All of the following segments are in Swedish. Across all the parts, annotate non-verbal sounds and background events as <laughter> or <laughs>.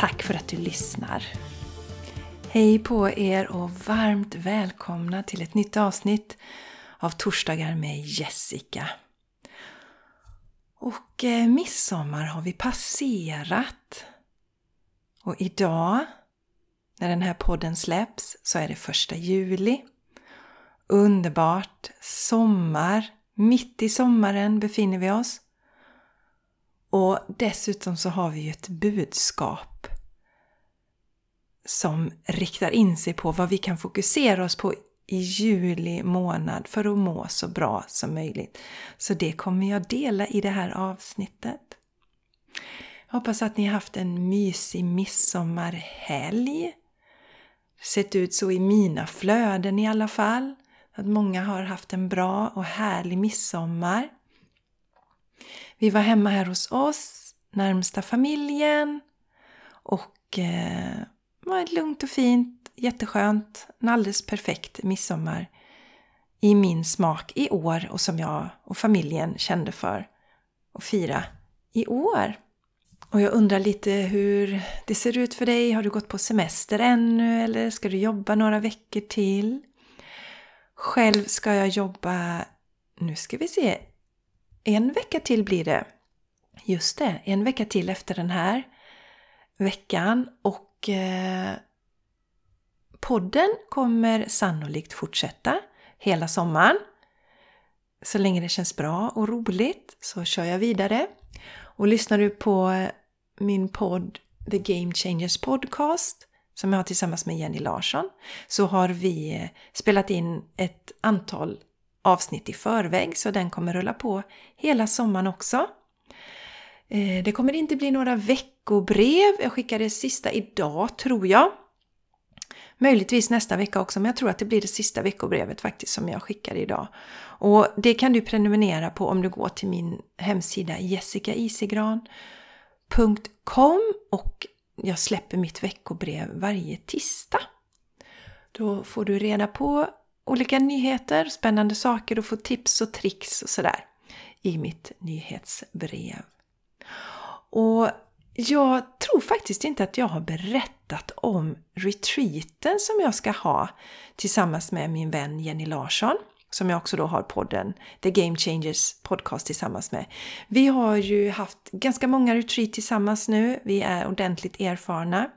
Tack för att du lyssnar! Hej på er och varmt välkomna till ett nytt avsnitt av Torsdagar med Jessica. Och eh, midsommar har vi passerat. Och idag, när den här podden släpps, så är det första juli. Underbart! Sommar! Mitt i sommaren befinner vi oss. Och dessutom så har vi ju ett budskap som riktar in sig på vad vi kan fokusera oss på i juli månad för att må så bra som möjligt. Så det kommer jag dela i det här avsnittet. Jag hoppas att ni har haft en mysig midsommarhelg. Sett ut så i mina flöden i alla fall. Att många har haft en bra och härlig midsommar. Vi var hemma här hos oss, närmsta familjen och eh, var lugnt och fint, jätteskönt, en alldeles perfekt midsommar i min smak i år och som jag och familjen kände för att fira i år. Och jag undrar lite hur det ser ut för dig. Har du gått på semester ännu eller ska du jobba några veckor till? Själv ska jag jobba, nu ska vi se, en vecka till blir det. Just det, en vecka till efter den här veckan och och eh, podden kommer sannolikt fortsätta hela sommaren. Så länge det känns bra och roligt så kör jag vidare. Och lyssnar du på eh, min podd The Game Changers Podcast som jag har tillsammans med Jenny Larsson så har vi eh, spelat in ett antal avsnitt i förväg så den kommer rulla på hela sommaren också. Det kommer inte bli några veckor veckobrev. Jag skickar det sista idag tror jag. Möjligtvis nästa vecka också, men jag tror att det blir det sista veckobrevet faktiskt som jag skickar idag. Och det kan du prenumerera på om du går till min hemsida jessicaisigran.com och jag släpper mitt veckobrev varje tisdag. Då får du reda på olika nyheter, spännande saker och få tips och tricks och sådär i mitt nyhetsbrev. Och jag tror faktiskt inte att jag har berättat om retreaten som jag ska ha tillsammans med min vän Jenny Larsson som jag också då har podden The Game Changers podcast tillsammans med. Vi har ju haft ganska många retreat tillsammans nu. Vi är ordentligt erfarna.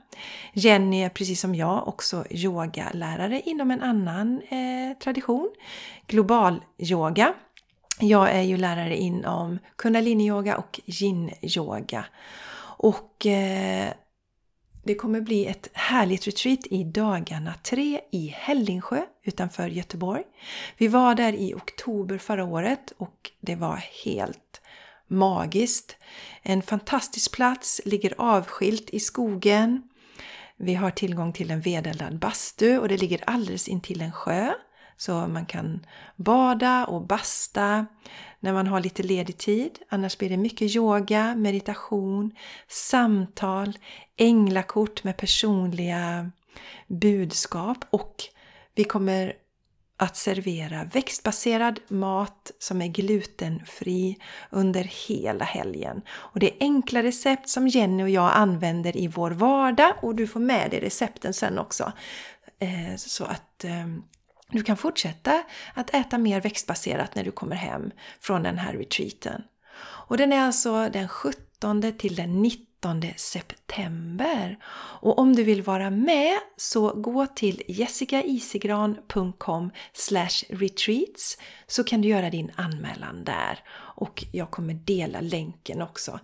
Jenny är precis som jag också yogalärare inom en annan eh, tradition, global yoga. Jag är ju lärare inom kundalini-yoga och yin-yoga. Och eh, det kommer bli ett härligt retreat i dagarna tre i Hällingsjö utanför Göteborg. Vi var där i oktober förra året och det var helt magiskt. En fantastisk plats, ligger avskilt i skogen. Vi har tillgång till en vedeldad bastu och det ligger alldeles intill en sjö. Så man kan bada och basta när man har lite ledig tid. Annars blir det mycket yoga, meditation, samtal, änglakort med personliga budskap och vi kommer att servera växtbaserad mat som är glutenfri under hela helgen. Och det är enkla recept som Jenny och jag använder i vår vardag och du får med dig recepten sen också. Eh, så att ehm, du kan fortsätta att äta mer växtbaserat när du kommer hem från den här retreaten. Och den är alltså den 17 till den 19 september. Och om du vill vara med så gå till jessicaisigran.com retreats så kan du göra din anmälan där. Och jag kommer dela länken också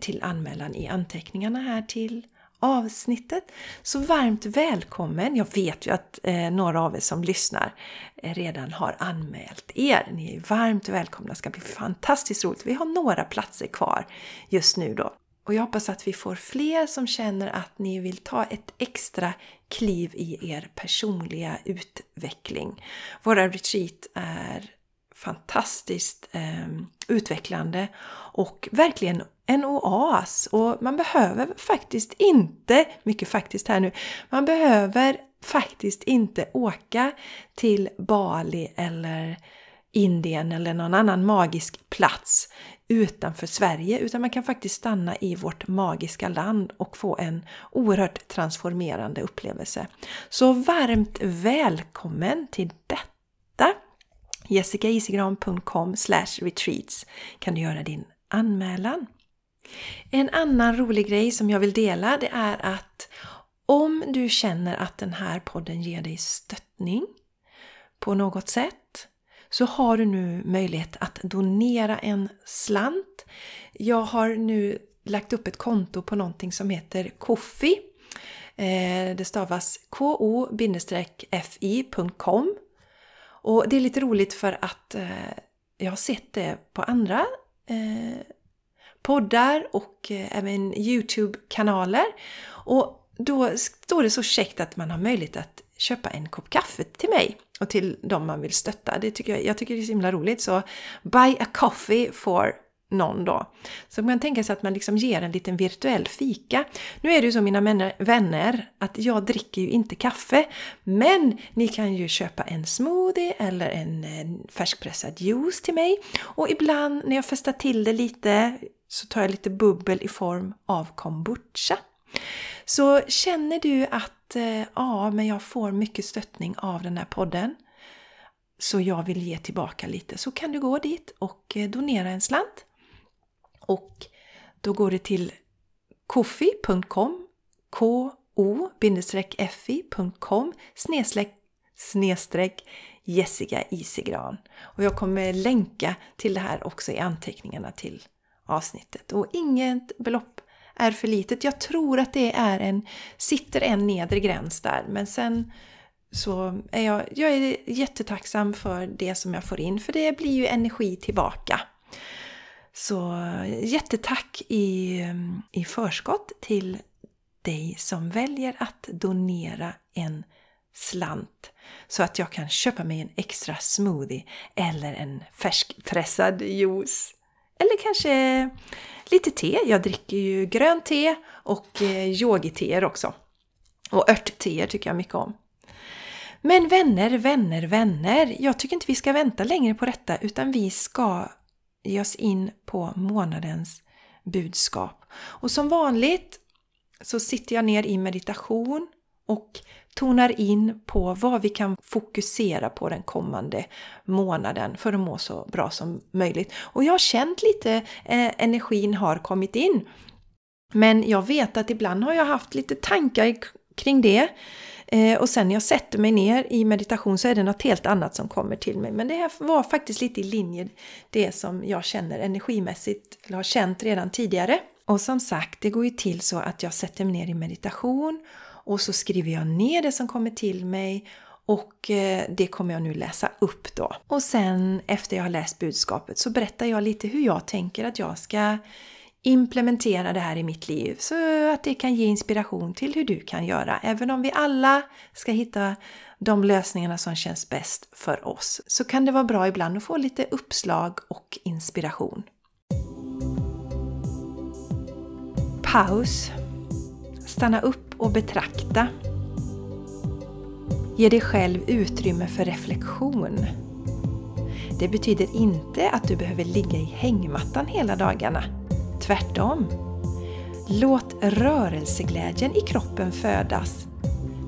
till anmälan i anteckningarna här till avsnittet. Så varmt välkommen! Jag vet ju att eh, några av er som lyssnar eh, redan har anmält er. Ni är varmt välkomna, det ska bli fantastiskt roligt. Vi har några platser kvar just nu då. Och jag hoppas att vi får fler som känner att ni vill ta ett extra kliv i er personliga utveckling. Våra retreat är fantastiskt eh, utvecklande och verkligen en oas. Och man behöver faktiskt inte, mycket faktiskt här nu, man behöver faktiskt inte åka till Bali eller Indien eller någon annan magisk plats utanför Sverige utan man kan faktiskt stanna i vårt magiska land och få en oerhört transformerande upplevelse. Så varmt välkommen till detta! jessicaisigran.com retreats kan du göra din anmälan. En annan rolig grej som jag vill dela det är att om du känner att den här podden ger dig stöttning på något sätt så har du nu möjlighet att donera en slant. Jag har nu lagt upp ett konto på någonting som heter Koffi. Eh, det stavas ko-fi.com och det är lite roligt för att eh, jag har sett det på andra eh, poddar och eh, även Youtube-kanaler. Och då står det så käckt att man har möjlighet att köpa en kopp kaffe till mig och till de man vill stötta. Det tycker jag, jag tycker det är så himla roligt. Så buy a coffee for någon då. Så man kan tänka sig att man liksom ger en liten virtuell fika. Nu är det ju så mina vänner att jag dricker ju inte kaffe. Men ni kan ju köpa en smoothie eller en, färskpressad juice till mig. Och ibland när jag festar till det lite så tar jag lite bubbel i form av kombucha. Så känner du att eh, ja, men jag får mycket stöttning av den här podden så jag vill ge tillbaka lite så kan du gå dit och eh, donera en slant. Och då går det till kofi.com ko-fi.com snedstreck Jessica Isigran. Och jag kommer länka till det här också i anteckningarna till avsnittet. Och inget belopp är för litet. Jag tror att det är en, sitter en nedre gräns där men sen så är jag, jag är jättetacksam för det som jag får in för det blir ju energi tillbaka. Så eh, jättetack i, eh, i förskott till dig som väljer att donera en slant så att jag kan köpa mig en extra smoothie eller en färskpressad juice. Eller kanske eh, lite te. Jag dricker ju grönt te och yogiteer också. Och örtteer tycker jag mycket om. Men vänner, vänner, vänner. Jag tycker inte vi ska vänta längre på detta utan vi ska ge oss in på månadens budskap. Och som vanligt så sitter jag ner i meditation och tonar in på vad vi kan fokusera på den kommande månaden för att må så bra som möjligt. Och jag har känt lite eh, energin har kommit in. Men jag vet att ibland har jag haft lite tankar kring det. Eh, och sen när jag sätter mig ner i meditation så är det något helt annat som kommer till mig. Men det här var faktiskt lite i linje det som jag känner energimässigt, eller har känt redan tidigare. Och som sagt, det går ju till så att jag sätter mig ner i meditation och så skriver jag ner det som kommer till mig och eh, det kommer jag nu läsa upp då. Och sen efter jag har läst budskapet så berättar jag lite hur jag tänker att jag ska implementera det här i mitt liv så att det kan ge inspiration till hur du kan göra. Även om vi alla ska hitta de lösningarna som känns bäst för oss så kan det vara bra ibland att få lite uppslag och inspiration. Paus. Stanna upp och betrakta. Ge dig själv utrymme för reflektion. Det betyder inte att du behöver ligga i hängmattan hela dagarna. Tvärtom. Låt rörelseglädjen i kroppen födas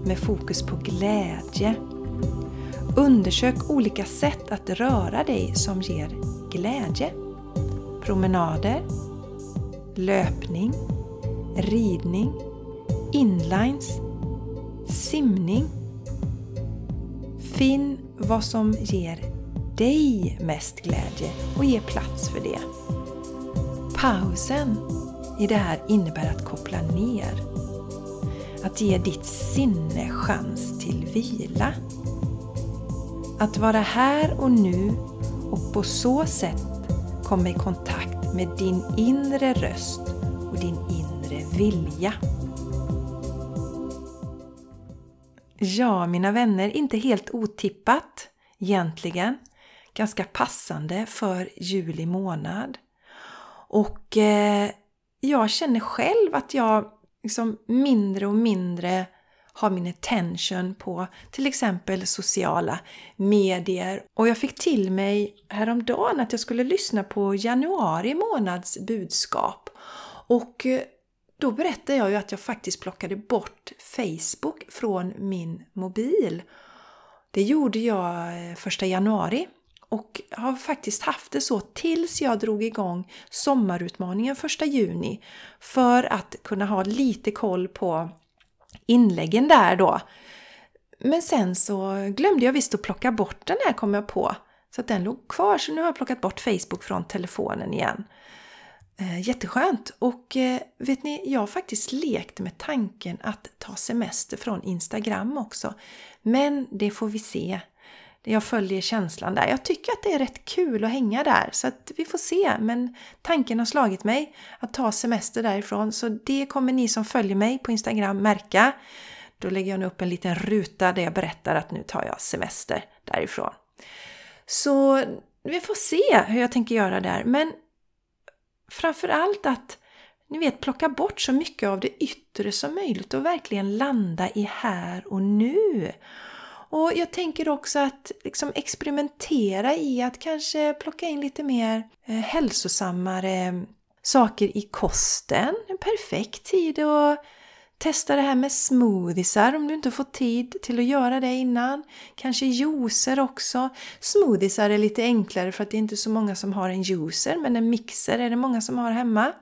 med fokus på glädje. Undersök olika sätt att röra dig som ger glädje. Promenader, löpning, ridning, inlines, simning. Finn vad som ger dig mest glädje och ge plats för det. Pausen i det här innebär att koppla ner. Att ge ditt sinne chans till vila. Att vara här och nu och på så sätt komma i kontakt med din inre röst och din inre vilja. Ja, mina vänner, inte helt otippat egentligen. Ganska passande för juli månad. Och eh, jag känner själv att jag liksom mindre och mindre har min attention på till exempel sociala medier. Och jag fick till mig häromdagen att jag skulle lyssna på januari månads budskap. Och eh, då berättade jag ju att jag faktiskt plockade bort Facebook från min mobil. Det gjorde jag eh, första januari och har faktiskt haft det så tills jag drog igång sommarutmaningen 1 juni för att kunna ha lite koll på inläggen där då. Men sen så glömde jag visst att plocka bort den här kom jag på. Så att den låg kvar så nu har jag plockat bort Facebook från telefonen igen. Eh, jätteskönt! Och eh, vet ni, jag har faktiskt lekt med tanken att ta semester från Instagram också. Men det får vi se. Jag följer känslan där. Jag tycker att det är rätt kul att hänga där så att vi får se. Men tanken har slagit mig att ta semester därifrån så det kommer ni som följer mig på Instagram märka. Då lägger jag nu upp en liten ruta där jag berättar att nu tar jag semester därifrån. Så vi får se hur jag tänker göra där. Men framförallt att ni vet, plocka bort så mycket av det yttre som möjligt och verkligen landa i här och nu. Och jag tänker också att liksom experimentera i att kanske plocka in lite mer eh, hälsosammare saker i kosten. En perfekt tid att testa det här med smoothiesar om du inte får tid till att göra det innan. Kanske juicer också. Smoothiesar är lite enklare för att det är inte så många som har en juicer men en mixer är det många som har hemma.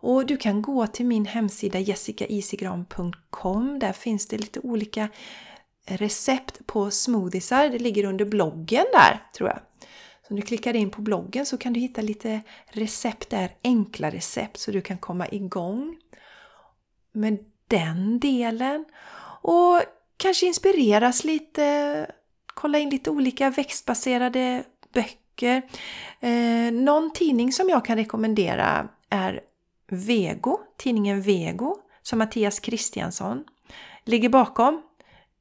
Och du kan gå till min hemsida jessicaisigran.com. Där finns det lite olika recept på smoothiesar. Det ligger under bloggen där, tror jag. Så om du klickar in på bloggen så kan du hitta lite recept där, enkla recept, så du kan komma igång med den delen. Och kanske inspireras lite, kolla in lite olika växtbaserade böcker. Eh, någon tidning som jag kan rekommendera är Vego, tidningen Vego, som Mattias Kristiansson ligger bakom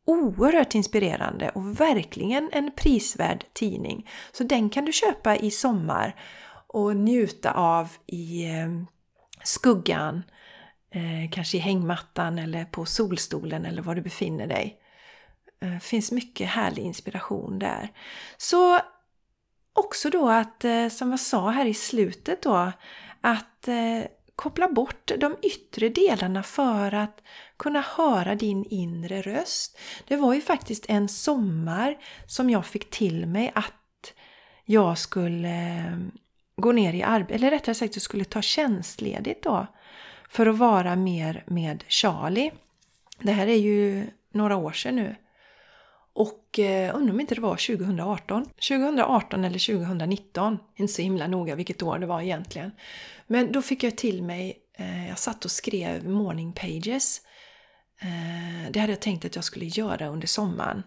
oerhört inspirerande och verkligen en prisvärd tidning. Så den kan du köpa i sommar och njuta av i eh, skuggan, eh, kanske i hängmattan eller på solstolen eller var du befinner dig. Det finns mycket härlig inspiration där. Så också då att, som jag sa här i slutet då, att koppla bort de yttre delarna för att kunna höra din inre röst. Det var ju faktiskt en sommar som jag fick till mig att jag skulle ehm, gå ner i arbete, eller rättare sagt jag skulle ta tjänstledigt då för att vara mer med Charlie. Det här är ju några år sedan nu. Och eh, undrar om inte det var 2018. 2018 eller 2019. Inte så himla noga vilket år det var egentligen. Men då fick jag till mig, eh, jag satt och skrev morning pages. Eh, det hade jag tänkt att jag skulle göra under sommaren.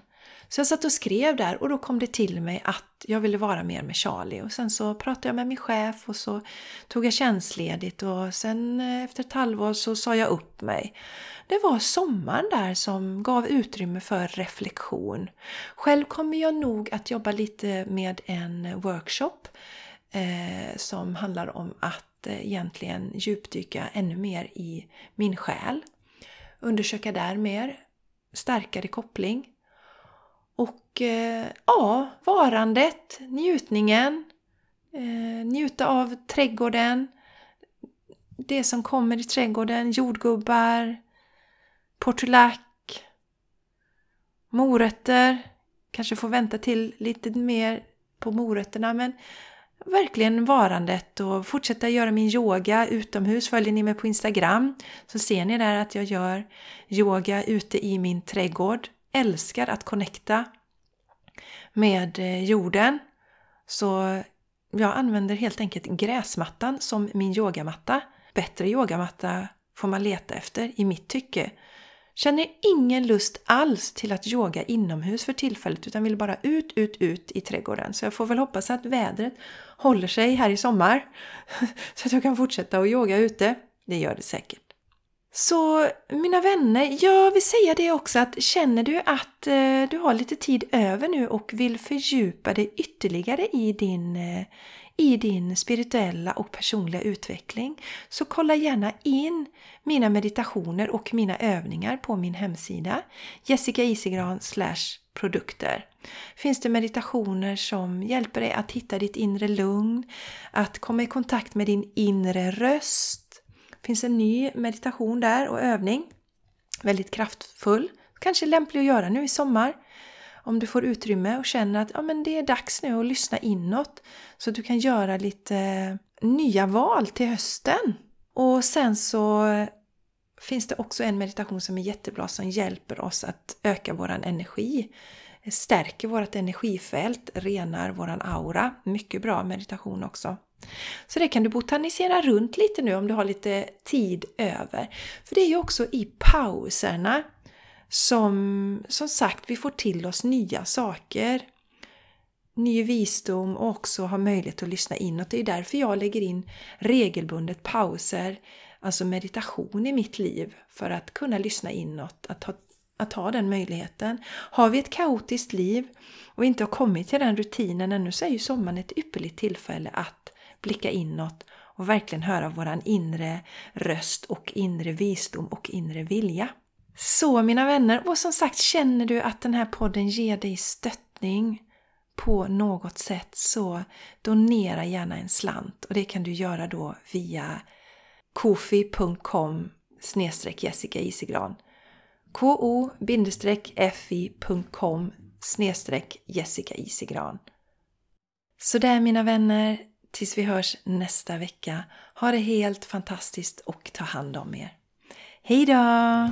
Så jag satt och skrev där och då kom det till mig att jag ville vara mer med Charlie. Och sen så pratade jag med min chef och så tog jag tjänstledigt och sen eh, efter ett halvår så sa jag upp mig. Det var sommaren där som gav utrymme för reflektion. Själv kommer jag nog att jobba lite med en workshop eh, som handlar om att eh, egentligen djupdyka ännu mer i min själ. Undersöka där mer, starkare koppling och eh, ja, varandet, njutningen, eh, njuta av trädgården, det som kommer i trädgården, jordgubbar, portulack, morötter, kanske få vänta till lite mer på morötterna men verkligen varandet och fortsätta göra min yoga utomhus. Följer ni mig på Instagram så ser ni där att jag gör yoga ute i min trädgård älskar att connecta med eh, jorden. Så jag använder helt enkelt gräsmattan som min yogamatta. Bättre yogamatta får man leta efter i mitt tycke. Känner ingen lust alls till att yoga inomhus för tillfället utan vill bara ut, ut, ut i trädgården. Så jag får väl hoppas att vädret håller sig här i sommar <laughs> så att jag kan fortsätta att yoga ute. Det gör det säkert. Så mina vänner, jag vill säga det också att känner du att eh, du har lite tid över nu och vill fördjupa dig ytterligare i din, eh, i din spirituella och personliga utveckling så kolla gärna in mina meditationer och mina övningar på min hemsida jessicaisigran produkter. Finns det meditationer som hjälper dig att hitta ditt inre lugn, att komma i kontakt med din inre röst finns en ny meditation där och övning. Väldigt kraftfull. Kanske lämplig att göra nu i sommar. Om du får utrymme och känner att ja, men det är dags nu att lyssna inåt. Så att du kan göra lite eh, nya val till hösten. Och sen så finns det också en meditation som är jättebra som hjälper oss att öka våran energi. Stärker vårt energifält, renar våran aura. Mycket bra meditation också. Så det kan du botanisera runt lite nu om du har lite tid över. För det är ju också i pauserna som, som sagt, vi får till oss nya saker. Ny visdom och också har möjlighet att lyssna inåt. Det är därför jag lägger in regelbundet pauser, alltså meditation i mitt liv. För att kunna lyssna inåt, att ha, att ha den möjligheten. Har vi ett kaotiskt liv och inte har kommit till den rutinen ännu så är ju sommaren ett ypperligt tillfälle att blicka inåt och verkligen höra våran inre röst och inre visdom och inre vilja. Så mina vänner, och som sagt känner du att den här podden ger dig stöttning på något sätt så donera gärna en slant. Och det kan du göra då via kofi.com Jessica Isigran. ko-fi.com Jessica Isigran. Så där mina vänner, Tills vi hörs nästa vecka. Ha det helt fantastiskt och ta hand om er. Hejdå!